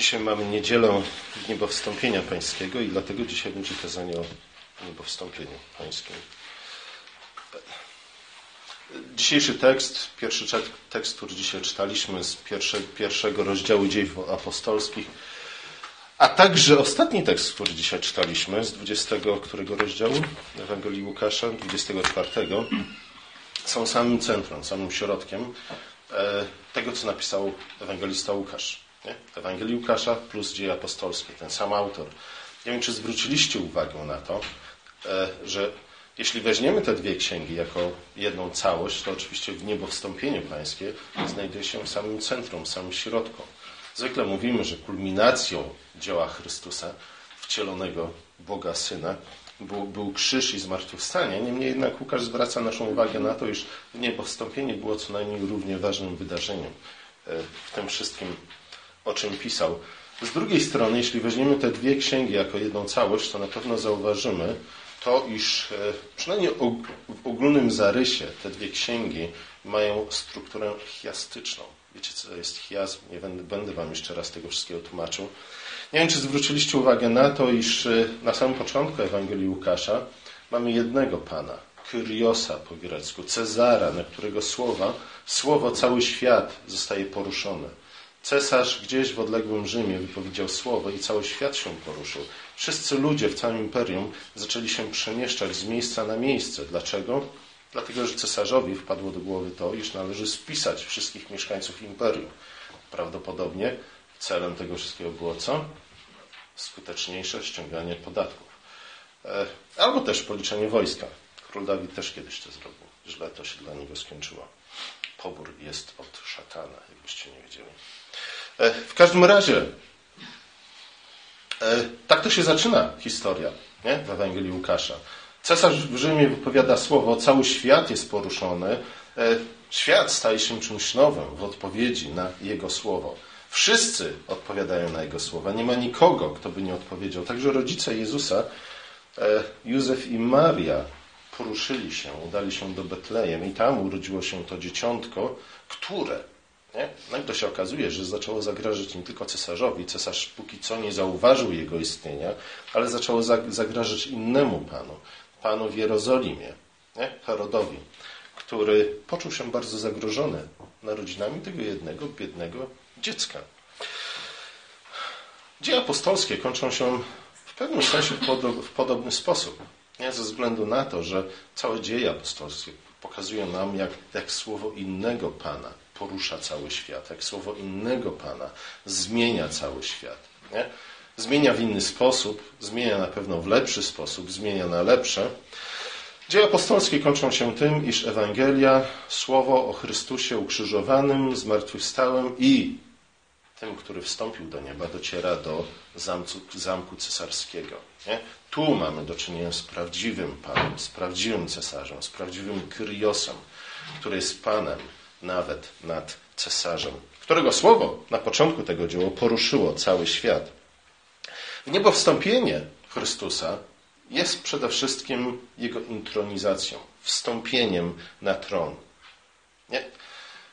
Dzisiaj mamy niedzielę niebowstąpienia pańskiego i dlatego dzisiaj będzie kazanie o niebowstąpieniu pańskim. Dzisiejszy tekst, pierwszy tekst, który dzisiaj czytaliśmy z pierwsze, pierwszego rozdziału dziejów apostolskich, a także ostatni tekst, który dzisiaj czytaliśmy z 20 którego rozdziału Ewangelii Łukasza, 24, są samym centrum, samym środkiem e, tego, co napisał ewangelista Łukasz. Nie? Ewangelii Łukasza plus dzieje apostolskie, ten sam autor. Nie wiem, czy zwróciliście uwagę na to, e, że jeśli weźmiemy te dwie księgi jako jedną całość, to oczywiście w niebo wstąpienie pańskie znajduje się w samym centrum, w samym środku. Zwykle mówimy, że kulminacją dzieła Chrystusa, wcielonego Boga Syna, był, był krzyż i zmartwychwstanie. Niemniej jednak Łukasz zwraca naszą uwagę na to, iż niebo wstąpienie było co najmniej równie ważnym wydarzeniem e, w tym wszystkim o czym pisał. Z drugiej strony, jeśli weźmiemy te dwie księgi jako jedną całość, to na pewno zauważymy to, iż e, przynajmniej w ogólnym zarysie te dwie księgi mają strukturę chiastyczną. Wiecie, co to jest chiazm? Nie będę, będę Wam jeszcze raz tego wszystkiego tłumaczył. Nie wiem, czy zwróciliście uwagę na to, iż e, na samym początku Ewangelii Łukasza mamy jednego Pana, Kyriosa po grecku, Cezara, na którego słowa, słowo cały świat zostaje poruszone. Cesarz gdzieś w odległym Rzymie wypowiedział słowo i cały świat się poruszył. Wszyscy ludzie w całym imperium zaczęli się przemieszczać z miejsca na miejsce. Dlaczego? Dlatego, że cesarzowi wpadło do głowy to, iż należy spisać wszystkich mieszkańców imperium. Prawdopodobnie celem tego wszystkiego było co? Skuteczniejsze ściąganie podatków. E, albo też policzenie wojska. Król Dawid też kiedyś to zrobił. Źle to się dla niego skończyło. Pobór jest od szatana, jakbyście nie wiedzieli. E, w każdym razie, e, tak to się zaczyna historia nie? w Ewangelii Łukasza. Cesarz w Rzymie wypowiada słowo, cały świat jest poruszony. E, świat staje się czymś nowym w odpowiedzi na jego słowo. Wszyscy odpowiadają na jego słowa. Nie ma nikogo, kto by nie odpowiedział. Także rodzice Jezusa, Józef i Maria, poruszyli się, udali się do Betlejem i tam urodziło się to dzieciątko, które nie? Nagle no się okazuje, że zaczęło zagrażać nie tylko cesarzowi. Cesarz póki co nie zauważył jego istnienia, ale zaczęło zagrażać innemu panu, panu w Jerozolimie, nie? Herodowi, który poczuł się bardzo zagrożony narodzinami tego jednego biednego dziecka. Dzieje apostolskie kończą się w pewnym sensie w podobny sposób. Nie? Ze względu na to, że całe dzieje apostolskie pokazują nam, jak, jak słowo innego Pana porusza cały świat, jak słowo innego Pana zmienia cały świat. Nie? Zmienia w inny sposób, zmienia na pewno w lepszy sposób, zmienia na lepsze. Dzieje apostolskie kończą się tym, iż Ewangelia, słowo o Chrystusie ukrzyżowanym, zmartwychwstałym i tym, który wstąpił do nieba, dociera do zamku, zamku cesarskiego. Nie? Tu mamy do czynienia z prawdziwym Panem, z prawdziwym cesarzem, z prawdziwym Kyriosem, który jest Panem, nawet nad cesarzem, którego słowo na początku tego dzieła poruszyło cały świat. Niebo wstąpienie Chrystusa jest przede wszystkim jego intronizacją, wstąpieniem na tron. Nie?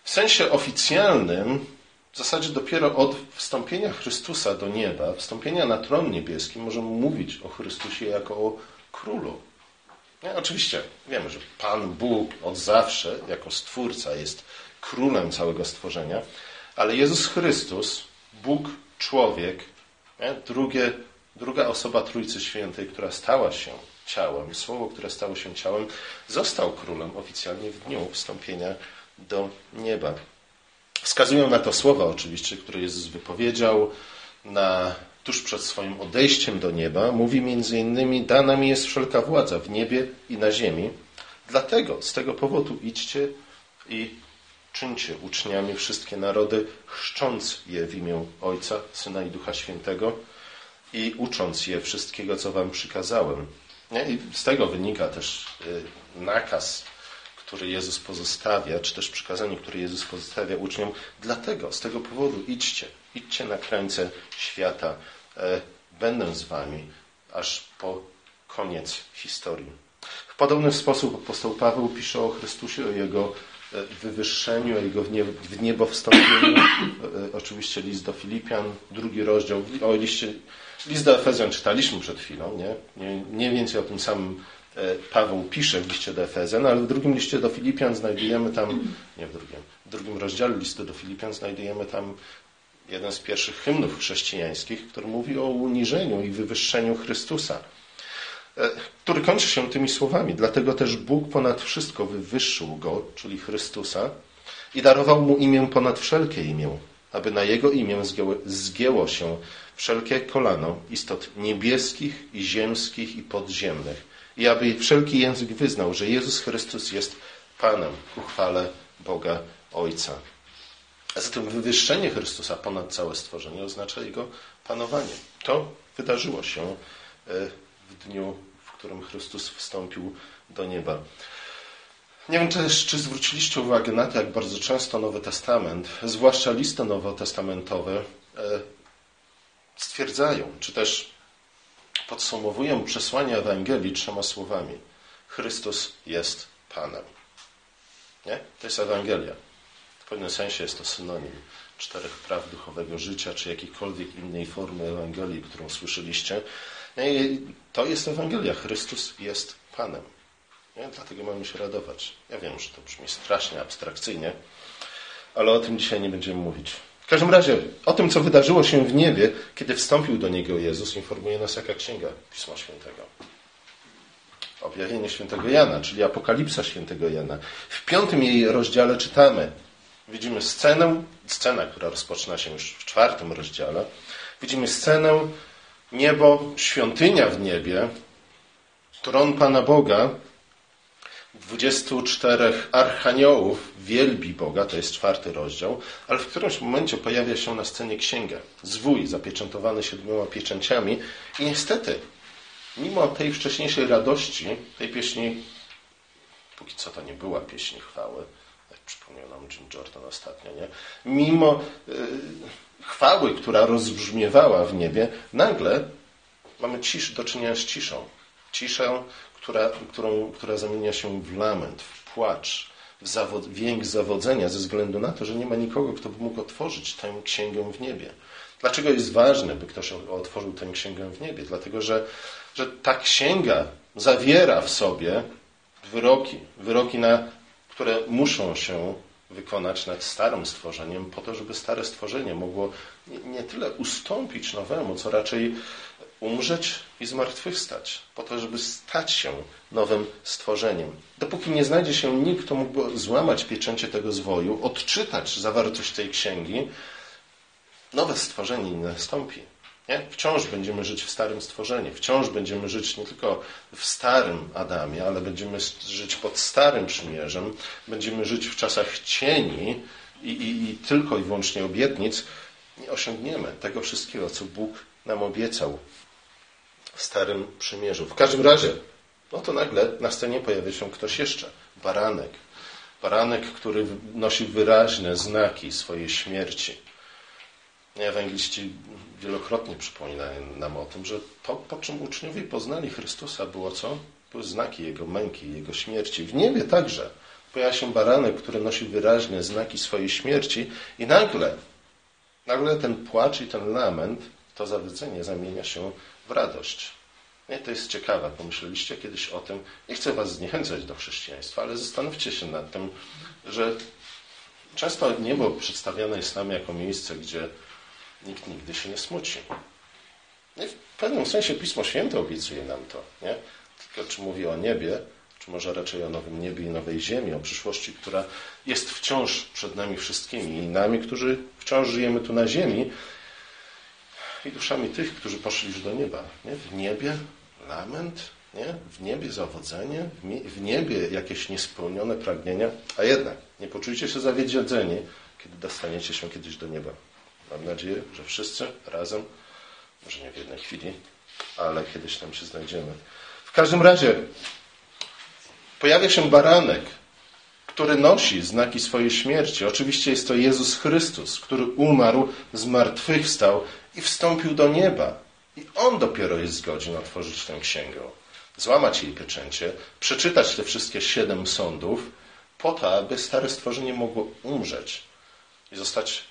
W sensie oficjalnym, w zasadzie dopiero od wstąpienia Chrystusa do nieba, wstąpienia na tron niebieski, możemy mówić o Chrystusie jako o królu. Nie? Oczywiście wiemy, że Pan Bóg od zawsze, jako Stwórca, jest królem całego stworzenia, ale Jezus Chrystus, Bóg, człowiek, nie? Drugie, druga osoba Trójcy Świętej, która stała się ciałem, słowo, które stało się ciałem, został królem oficjalnie w dniu wstąpienia do nieba. Wskazują na to słowa oczywiście, które Jezus wypowiedział na tuż przed swoim odejściem do nieba, mówi między innymi, dana mi jest wszelka władza w niebie i na ziemi. Dlatego, z tego powodu idźcie i czyńcie uczniami wszystkie narody, chrzcząc je w imię Ojca, Syna i Ducha Świętego i ucząc je wszystkiego, co wam przykazałem. I z tego wynika też y, nakaz, który Jezus pozostawia, czy też przykazanie, które Jezus pozostawia uczniom. Dlatego, z tego powodu idźcie, idźcie na krańce świata, będę z wami aż po koniec historii. W podobny sposób apostoł Paweł pisze o Chrystusie, o Jego wywyższeniu, o Jego w niebo wstąpieniu. Oczywiście list do Filipian, drugi rozdział. O liście, list do Efezjan czytaliśmy przed chwilą, nie? Nie, nie więcej o tym samym Paweł pisze w liście do Efezjan, ale w drugim liście do Filipian znajdujemy tam, nie w drugim, w drugim rozdziale listu do Filipian znajdujemy tam jeden z pierwszych hymnów chrześcijańskich, który mówi o uniżeniu i wywyższeniu Chrystusa, e, który kończy się tymi słowami. Dlatego też Bóg ponad wszystko wywyższył go, czyli Chrystusa, i darował mu imię ponad wszelkie imię, aby na jego imię zgięło, się wszelkie kolano istot niebieskich i ziemskich i podziemnych, i aby wszelki język wyznał, że Jezus Chrystus jest Panem ku Boga Ojca. A zatem wywyższenie Chrystusa ponad całe stworzenie oznacza Jego panowanie. To wydarzyło się e, w dniu, w którym Chrystus wstąpił do nieba. Nie wiem też, czy zwróciliście uwagę na to, jak bardzo często Nowy Testament, zwłaszcza listy nowotestamentowe, e, stwierdzają, czy też podsumowują przesłanie Ewangelii trzema słowami. Chrystus jest Panem. Nie? To jest Ewangelia. W pewnym sensie jest to synonim czterech praw duchowego życia, czy jakiejkolwiek innej formy Ewangelii, którą słyszeliście. I to jest Ewangelia. Chrystus jest Panem. Nie? Dlatego mamy się radować. Ja wiem, że to brzmi strasznie abstrakcyjnie, ale o tym dzisiaj nie będziemy mówić. W każdym razie, o tym, co wydarzyło się w niebie, kiedy wstąpił do niego Jezus, informuje nas jaka księga Pisma Świętego. Objawienie świętego Jana, czyli Apokalipsa świętego Jana. W piątym jej rozdziale czytamy, widzimy scenę, scena, która rozpoczyna się już w czwartym rozdziale. Widzimy scenę niebo, świątynia w niebie, tron Pana Boga, 24 archaniołów wielbi Boga, to jest czwarty rozdział, ale w którymś momencie pojawia się na scenie księga, zwój zapieczętowany siedmioma pieczęciami i niestety, mimo tej wcześniejszej radości, tej pieśni, póki co to nie była pieśń chwały, przypomniał nam Jim Jordan ostatnio, nie? Mimo yy, chwały, która rozbrzmiewała w niebie, nagle mamy cisz, do czynienia z ciszą. Ciszę, która, którą, która zamienia się w lament, w płacz, w zawod, wiek zawodzenia ze względu na to, że nie ma nikogo, kto by mógł otworzyć tę księgę w niebie. Dlaczego jest ważne, by ktoś otworzył tę księgę w niebie? Dlatego, że, że ta księga zawiera w sobie wyroki, wyroki, na, które muszą się wykonać nad starym stworzeniem, po to, żeby stare stworzenie mogło nie, tyle ustąpić nowemu, co raczej umrzeć i zmartwychwstać, po to, żeby stać się nowym stworzeniem. Dopóki nie znajdzie się nikt, kto mógłby złamać pieczęcie tego zwoju, odczytać zawartość tej księgi, nowe stworzenie nie nastąpi. Nie? Wciąż będziemy żyć w starym stworzeniu, wciąż będziemy żyć nie tylko w starym Adamie, ale będziemy żyć pod starym przymierzem, będziemy żyć w czasach cieni i, i, i tylko i wyłącznie obietnic. Nie osiągniemy tego wszystkiego, co Bóg nam obiecał w Starym Przymierzu. W każdym razie, no to nagle na scenie pojawia się ktoś jeszcze. Baranek. Baranek, który nosi wyraźne znaki swojej śmierci. Ewangeliści wielokrotnie przypominają nam o tym, że to, po czym uczniowie poznali Chrystusa, było co? Były znaki Jego męki, Jego śmierci. W niebie także pojawia się baranek, który nosi wyraźne znaki swojej śmierci i nagle, nagle ten płacz i ten lament, to zawydzenie zamienia się w radość. Nie, to jest ciekawe. Pomyśleliście kiedyś o tym. Nie chcę Was zniechęcać do chrześcijaństwa, ale zastanówcie się nad tym, że często niebo przedstawiane jest nam jako miejsce, gdzie nikt nigdy się nie smuci. I w pewnym sensie Pismo Święte obiecuje nam to. Nie? Tylko czy mówi o niebie, czy może raczej o nowym niebie i nowej ziemi, o przyszłości, która jest wciąż przed nami wszystkimi i nami, którzy wciąż żyjemy tu na ziemi, i duszami tych, którzy poszli już do nieba. Nie? W niebie lament, nie? w niebie zawodzenie, w niebie jakieś niespełnione pragnienia, a jednak nie poczujcie się zawiedziedzeni, kiedy dostaniecie się kiedyś do nieba. Mam nadzieję, że wszyscy razem, może nie w jednej chwili, ale kiedyś tam się znajdziemy. W każdym razie pojawia się baranek, który nosi znaki swojej śmierci. Oczywiście jest to Jezus Chrystus, który umarł, zmartwychwstał i wstąpił do nieba. I On dopiero jest zgodzien otworzyć tę księgę, złamać jej pieczęcie, przeczytać te wszystkie siedem sądów po to, aby stare stworzenie mogło umrzeć i zostać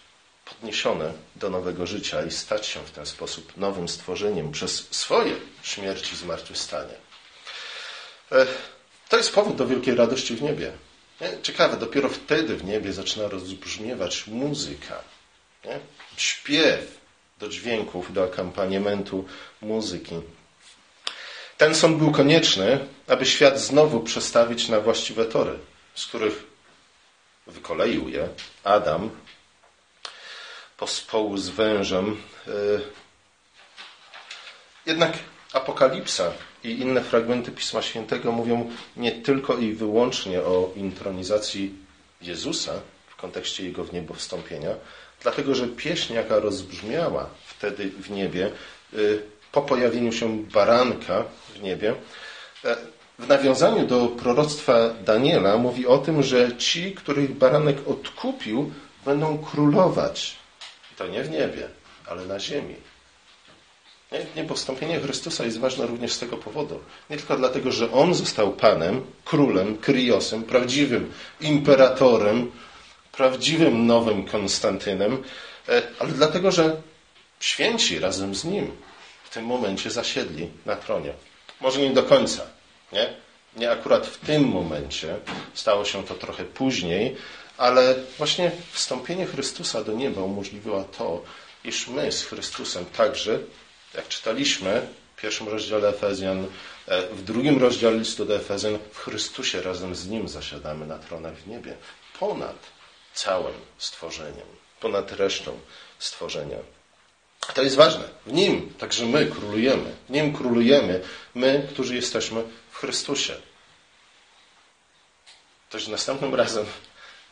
podniesione do nowego życia i stać się w ten sposób nowym stworzeniem przez swoje śmierć i zmartwychwstanie. E, to jest powód do wielkiej radości w niebie. Ciekawe, dopiero wtedy w niebie zaczyna rozbrzmiewać muzyka. Nie? Śpiew do dźwięków, do akompaniamentu muzyki. Ten sąd był konieczny, aby świat znowu przestawić na właściwe tory, z których wykoleił je Adam pospołu z wężem. E, jednak Apokalipsa i inne fragmenty Pisma Świętego mówią nie tylko i wyłącznie o intronizacji Jezusa w kontekście Jego w niebo wstąpienia, dlatego że pieśń, jaka rozbrzmiała wtedy w niebie, y, po pojawieniu się baranka w niebie, e, w nawiązaniu do proroctwa Daniela mówi o tym, że ci, których baranek odkupił, będą królować. To nie w niebie, ale na ziemi. Niepostąpienie Chrystusa jest ważne również z tego powodu. Nie tylko dlatego, że On został Panem, Królem, Kryosem, prawdziwym imperatorem, prawdziwym nowym Konstantynem, e, ale dlatego, że święci razem z Nim w tym momencie zasiedli na tronie. Może nie do końca, nie? Nie akurat w tym momencie, stało się to trochę później, ale właśnie wstąpienie Chrystusa do nieba umożliwiło to, iż my z Chrystusem także jak czytaliśmy w pierwszym rozdziale Efezjan, e, w drugim rozdziale listu do Efezjan, w Chrystusie razem z Nim zasiadamy na tronach w niebie, ponad całym stworzeniem, ponad resztą stworzenia. To jest ważne. W Nim także my królujemy. W Nim królujemy my, którzy jesteśmy w Chrystusie. Toś następnym razem,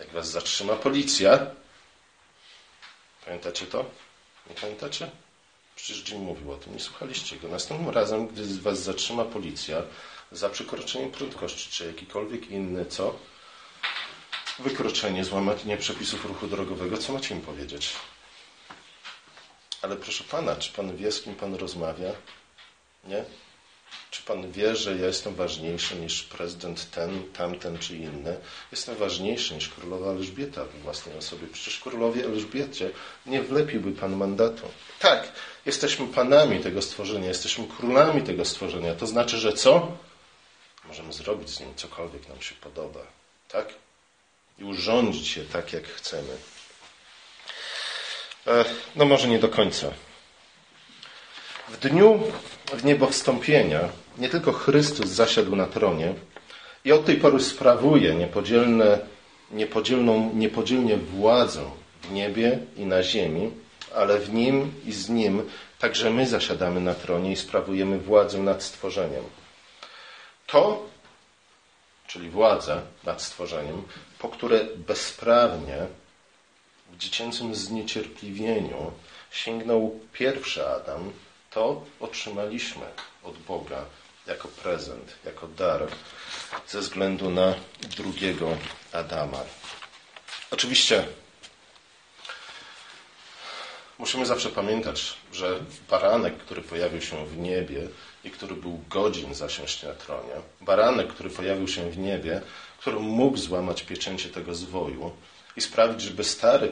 jak was zatrzyma policja, pamiętacie to? Nie pamiętacie? Przecież Jim mówił o tym, nie słuchaliście go. Następnym razem, gdy was zatrzyma policja za przekroczenie prędkości, czy jakikolwiek inny, co? Wykroczenie, złamanie przepisów ruchu drogowego, co macie im powiedzieć? Ale proszę pana, czy pan wie, z kim pan rozmawia? Nie? Czy pan wie, że ja jestem ważniejszy niż prezydent ten, tamten czy inny? Jestem ważniejszy niż królowa Elżbieta w własnej osobie. Przecież królowie Elżbiecie nie wlepiłby pan mandatu. Tak, jesteśmy panami tego stworzenia, jesteśmy królami tego stworzenia. To znaczy, że co? Możemy zrobić z nim cokolwiek nam się podoba. Tak? I urządzić je tak, jak chcemy. E, no może nie do końca. W dniu w niebo wstąpienia nie tylko Chrystus zasiadł na tronie i od tej pory sprawuje niepodzielne, niepodzielną, niepodzielnie władzę w niebie i na ziemi, ale w Nim i z Nim także my zasiadamy na tronie i sprawujemy władzę nad stworzeniem. To, czyli władzę nad stworzeniem, po które bezprawnie w dziecięcym zniecierpliwieniu sięgnął pierwszy Adam, to otrzymaliśmy od Boga jako prezent, jako dar ze względu na drugiego Adama. Oczywiście musimy zawsze pamiętać, że baranek, który pojawił się w niebie i który był godzin zasiąść na tronie, baranek, który pojawił się w niebie, który mógł złamać pieczęcie tego zwoju i sprawić, żeby stare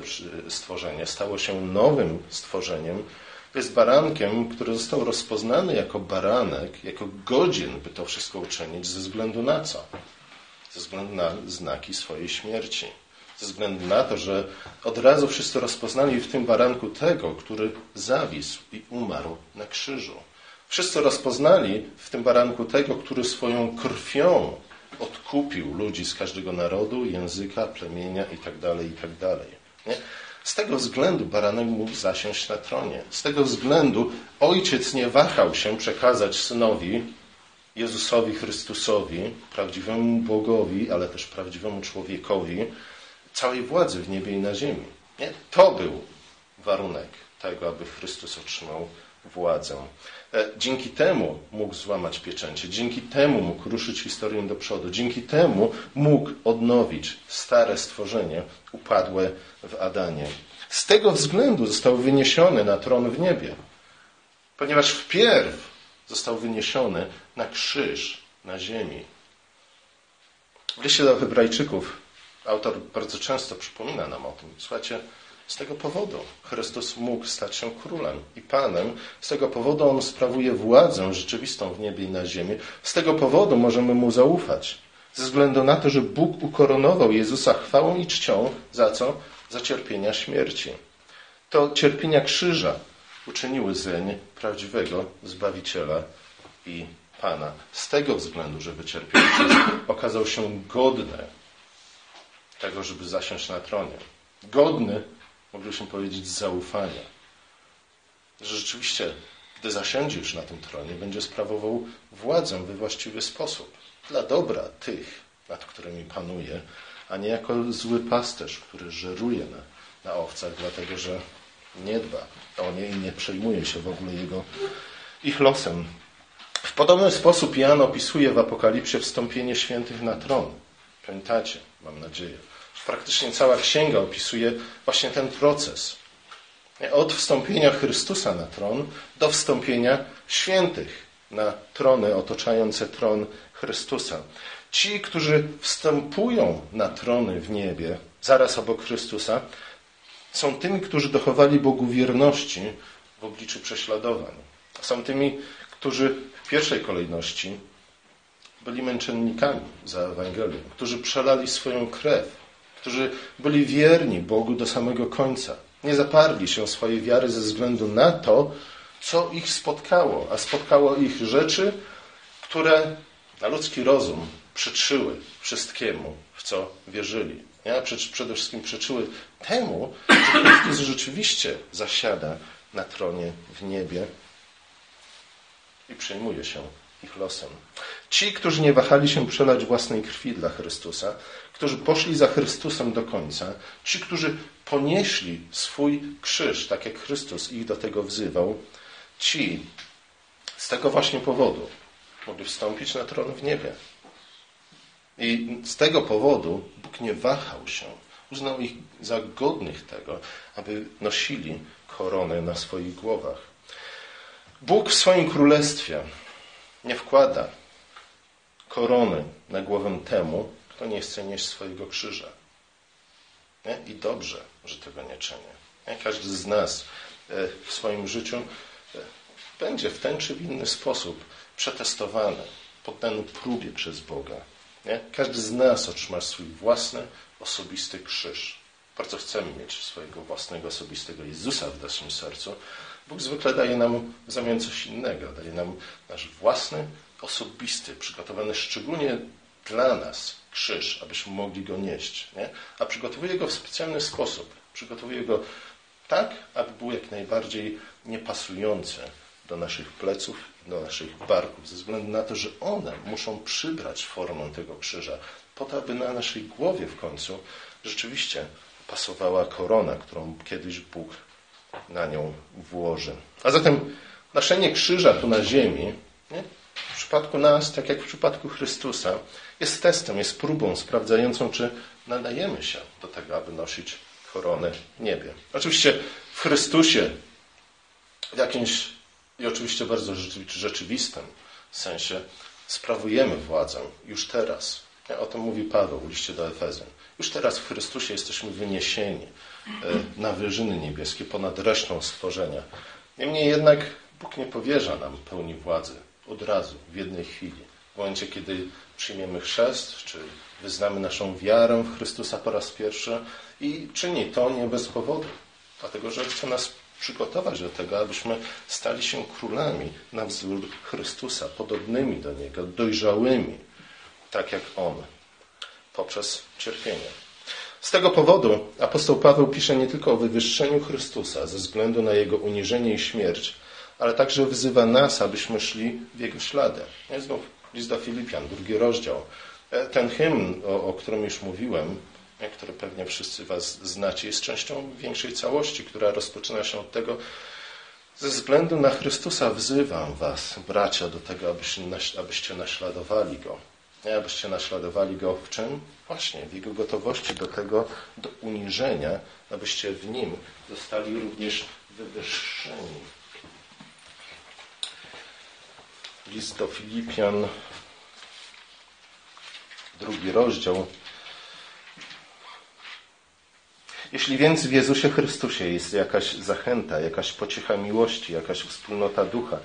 stworzenie stało się nowym stworzeniem, jest barankiem, który został rozpoznany jako baranek, jako godzien, by to wszystko uczynić, ze względu na co? Ze względu na znaki swojej śmierci. Ze względu na to, że od razu wszyscy rozpoznali w tym baranku tego, który zawisł i umarł na krzyżu. Wszyscy rozpoznali w tym baranku tego, który swoją krwią odkupił ludzi z każdego narodu, języka, plemienia itd. Tak itd. Tak nie? Z tego względu baranek mógł zasiąść na tronie. Z tego względu ojciec nie wahał się przekazać synowi, Jezusowi Chrystusowi, prawdziwemu Bogowi, ale też prawdziwemu człowiekowi, całej władzy w niebie i na ziemi. Nie? To był warunek tego, aby Chrystus otrzymał władzę. E, dzięki temu mógł złamać pieczęcie, dzięki temu mógł ruszyć historię do przodu, dzięki temu mógł odnowić stare stworzenie upadłe w Adanie. Z tego względu został wyniesiony na tron w niebie, ponieważ wpierw został wyniesiony na krzyż na ziemi. W liście do Hebrajczyków autor bardzo często przypomina nam o tym. Słuchajcie, z tego powodu Chrystus mógł stać się królem i panem. Z tego powodu on sprawuje władzę rzeczywistą w niebie i na ziemi. Z tego powodu możemy mu zaufać. Ze względu na to, że Bóg ukoronował Jezusa chwałą i czcią. Za co? Za cierpienia śmierci. To cierpienia krzyża uczyniły zeń prawdziwego Zbawiciela i Pana. Z tego względu, że wycierpiał okazał się godny tego, żeby zasiąść na tronie. Godny moglibyśmy powiedzieć, zaufania. Że rzeczywiście, gdy zasiądzie już na tym tronie, będzie sprawował władzę we właściwy sposób. Dla dobra tych, nad którymi panuje, a nie jako zły pasterz, który żeruje na, na owcach, dlatego że nie dba o nie i nie przejmuje się w ogóle jego, ich losem. W podobny sposób Jan opisuje w Apokalipsie wstąpienie świętych na tron. Pamiętacie, mam nadzieję praktycznie cała księga opisuje właśnie ten proces. Od wstąpienia Chrystusa na tron do wstąpienia świętych na trony otaczające tron Chrystusa. Ci, którzy wstępują na trony w niebie, zaraz obok Chrystusa, są tymi, którzy dochowali Bogu wierności w obliczu prześladowań. Są tymi, którzy w pierwszej kolejności byli męczennikami za Ewangelię, którzy przelali swoją krew którzy byli wierni Bogu do samego końca. Nie zaparli się swojej wiary ze względu na to, co ich spotkało, a spotkało ich rzeczy, które na ludzki rozum przyczyły wszystkiemu, w co wierzyli. Nie? Przede wszystkim przyczyły temu, że Chrystus rzeczywiście zasiada na tronie w niebie i przejmuje się ich losem. Ci, którzy nie wahali się przelać własnej krwi dla Chrystusa, którzy poszli za Chrystusem do końca, ci, którzy ponieśli swój krzyż, tak jak Chrystus ich do tego wzywał, ci z tego właśnie powodu mogli wstąpić na tron w niebie. I z tego powodu Bóg nie wahał się, uznał ich za godnych tego, aby nosili koronę na swoich głowach. Bóg w swoim królestwie nie wkłada korony na głowę temu, kto nie chce nieść swojego krzyża. Nie? I dobrze, że tego nie czyni. Nie? Każdy z nas e, w swoim życiu e, będzie w ten czy w inny sposób przetestowany, poddany próbie przez Boga. Nie? Każdy z nas otrzyma swój własny, osobisty krzyż. Bardzo chcemy mieć swojego własnego, osobistego Jezusa w naszym sercu. Bóg zwykle daje nam w zamian coś innego. Daje nam nasz własny, osobisty, przygotowany szczególnie dla nas krzyż, abyśmy mogli go nieść. Nie? A przygotowuje go w specjalny sposób. Przygotowuje go tak, aby był jak najbardziej niepasujący do naszych pleców, do naszych barków, ze względu na to, że one muszą przybrać formę tego krzyża, po to, aby na naszej głowie w końcu rzeczywiście pasowała korona, którą kiedyś Bóg na nią włoży. A zatem noszenie krzyża tu na ziemi nie? W przypadku nas, tak jak w przypadku Chrystusa, jest testem, jest próbą sprawdzającą, czy nadajemy się do tego, aby nosić koronę w niebie. Oczywiście w Chrystusie w jakimś i oczywiście bardzo rzeczywistym sensie sprawujemy władzę już teraz. O tym mówi Paweł w liście do Efezjan. Już teraz w Chrystusie jesteśmy wyniesieni e, na wyżyny niebieskie ponad resztą stworzenia. Niemniej jednak Bóg nie powierza nam pełni władzy od razu, w jednej chwili. W momencie, kiedy przyjmiemy chrzest, czy wyznamy naszą wiarę w Chrystusa po raz pierwszy i czyni to nie bez powodu, dlatego że chce nas przygotować do tego, abyśmy stali się królami na wzór Chrystusa, podobnymi do Niego, dojrzałymi, tak jak On, poprzez cierpienie. Z tego powodu apostoł Paweł pisze nie tylko o wywyższeniu Chrystusa ze względu na Jego uniżenie i śmierć, ale także wzywa nas, abyśmy szli w Jego ślady. Znów list do Filipian, drugi rozdział. E, ten hymn, o, o którym już mówiłem, e, który pewnie wszyscy Was znacie, jest częścią większej całości, która rozpoczyna się od tego, ze względu na Chrystusa wzywam Was, bracia, do tego, abyście, abyście naśladowali Go. Nie, abyście naśladowali Go w czym? Właśnie, w Jego gotowości do tego, do uniżenia, abyście w Nim zostali również wywyższeni. List do Filipian, drugi rozdział. Jeśli więc w Jezusie Chrystusie jest jakaś zachęta, jakaś pociecha miłości, jakaś wspólnota ducha,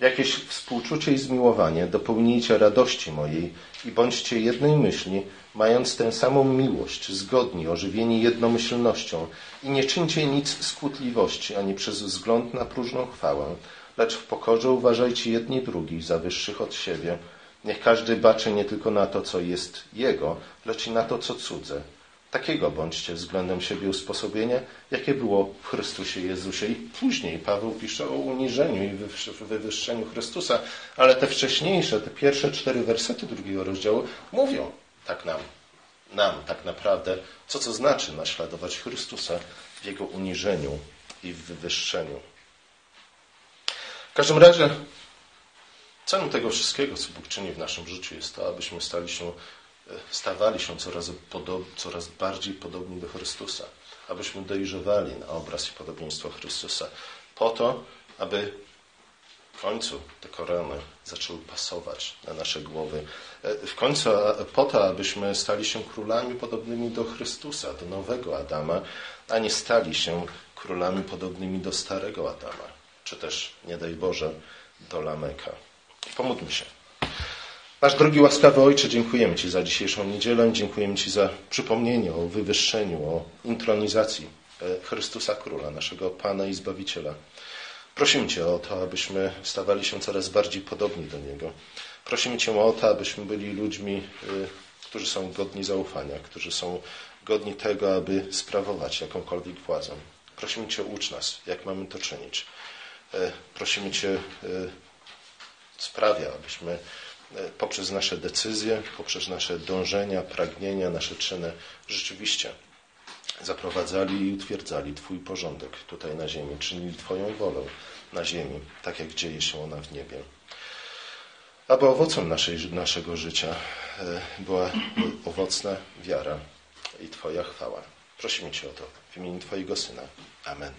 jakieś współczucie i zmiłowanie, dopełnijcie radości mojej i bądźcie jednej myśli, mając tę samą miłość, zgodni, ożywieni jednomyślnością i nie czyńcie nic skutliwości, ani przez wzgląd na próżną chwałę, lecz w pokorze uważajcie jedni drugich za wyższych od siebie. Niech każdy baczy nie tylko na to, co jest jego, lecz i na to, co cudze. Takiego bądźcie względem siebie usposobienia, jakie było w Chrystusie Jezusie. I później Paweł pisze o uniżeniu i wywyższeniu Chrystusa, ale te wcześniejsze, te pierwsze cztery wersety drugiego rozdziału mówią tak nam, nam tak naprawdę, co to znaczy naśladować Chrystusa w Jego uniżeniu i w wywyższeniu. W każdym razie celem tego wszystkiego, co Bóg czyni w naszym życiu, jest to, abyśmy stali się stawali się coraz, podob, coraz bardziej podobni do Chrystusa, abyśmy dojrzewali na obraz i podobieństwo Chrystusa, po to, aby w końcu te korony zaczęły pasować na nasze głowy. E, w końcu po to, abyśmy stali się królami podobnymi do Chrystusa, do nowego Adama, a nie stali się królami podobnymi do starego Adama, czy też, nie daj Boże, do Lameka. Pomódlmy się. Nasz drogi łaskawy Ojcze, dziękujemy Ci za dzisiejszą niedzielę, dziękujemy Ci za przypomnienie o wywyższeniu, o intronizacji e, Chrystusa Króla, naszego Pana i Zbawiciela. Prosimy Cię o to, abyśmy stawali się coraz bardziej podobni do Niego. Prosimy Cię o to, abyśmy byli ludźmi, e, którzy są godni zaufania, którzy są godni tego, aby sprawować jakąkolwiek władzę. Prosimy Cię, ucz nas, jak mamy to czynić. E, prosimy Cię, sprawia, abyśmy E, poprzez nasze decyzje, poprzez nasze dążenia, pragnienia, nasze czyny rzeczywiście zaprowadzali i utwierdzali Twój porządek tutaj na ziemi, czynili Twoją wolę na ziemi, tak jak dzieje się ona w niebie. Aby owocem naszej, naszego życia e, była owocna wiara i Twoja chwała. Prosimy Cię o to w imieniu Twojego Syna. Amen.